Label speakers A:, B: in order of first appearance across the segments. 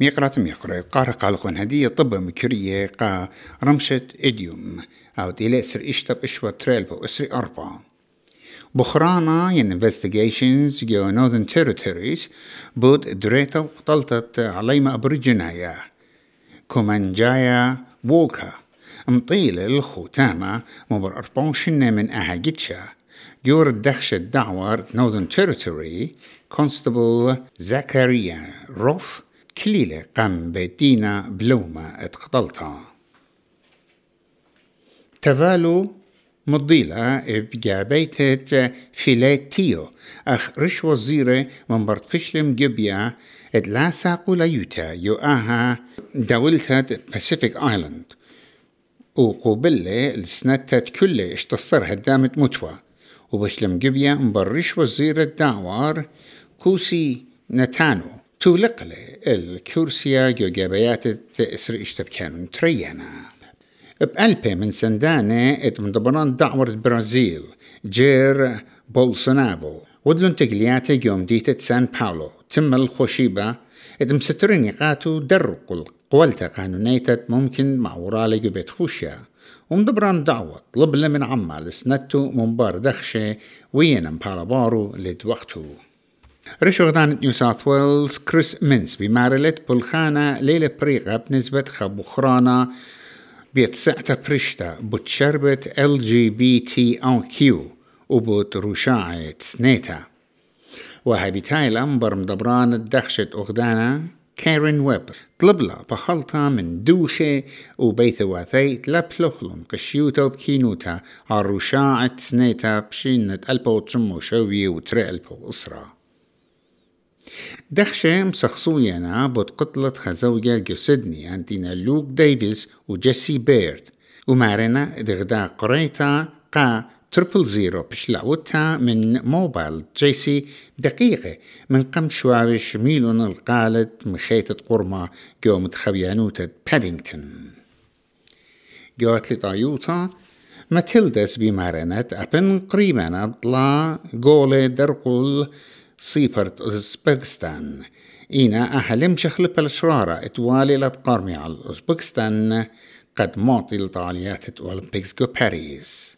A: ميقرات ميقرا قارة قالقون هدية طب مكرية قا رمشة إديوم. أو ديلي إسر إشتب إشوى تريلبو إسري أربعة. بخرانا ين investigations جو Northern Territories بود دريتا وقتلتت عليما أبريجينايا كومانجايا وولكا مطيل الختامة مبر أربعون شنة من أهاجتشا جور الدخشة دعوار Northern Territory Constable زكريا روف كليلة قام بدينا بلومة اتقتلتا تفالو مضيلة بجابيتة فيلاتيو أخ رش وزيرة من برد فشلم جبيا ات لا ساقو ليوتا يو آها دولتة باسيفيك آيلاند وقوبلة السنتات كلة اشتصر هدامت متوى. وبشلم جبيا مبرش وزير الدعوار كوسي نتانو. تولقلة الكورسيا جو جابيات اسر اشتبكانون تريانا. بقلبه من سندانة ات مدبران دعوة برازيل جير بولسونافو ودلون تقلياته يوم ديتة سان باولو تم الخوشيبة ات مسترين يقاتو درقل قولتا قانونيتة ممكن مع ورالي بيت خوشيا. ومدبران دعوة طلب من عمال سنتو منبار دخشة وين بارو لد وقتو. رشغدان نيو ساوث ويلز كريس مينس بمارلت بلخانة ليلة بريقة بنسبة خبخرانا بيتسعتا برشتا بتشربت ال جي بي تي ان كيو وبوت رشاعة سنيتا. وهابي تايلم برم دبران الدخشة أغدانا كارين ويب طلب لا بخلطة من دوخة وبيث واثيت لبلوخلم قشيوتا بكينوتا عالرشاعة سنيتا بشينة ألبو تشمو شوي وتري ألبو أسرة دخشة مسخصوينا بود قتلة خزوجة جسدني عندنا لوك ديفيس وجيسي بيرد ومارنا دغدا قريتا قا تربل زيرو بشلعوتها من موبايل جيسي دقيقة من قم شواوش ميلون القالت مخيطة قرمة جو خبيانوتة بادينغتون جوات لطايوتا ماتيلدس بمارنت أبن قريبا بطلا قولة درقل سيبرت أوزبكستان. إينا أهلم شخل بالشرارة إتوالي لتقارمي على أوزبكستان قد معطي لطاليات أولمبيكس جو باريس.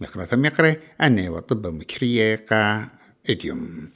A: مقرة مقرة أني وطب مكرية قا إديوم.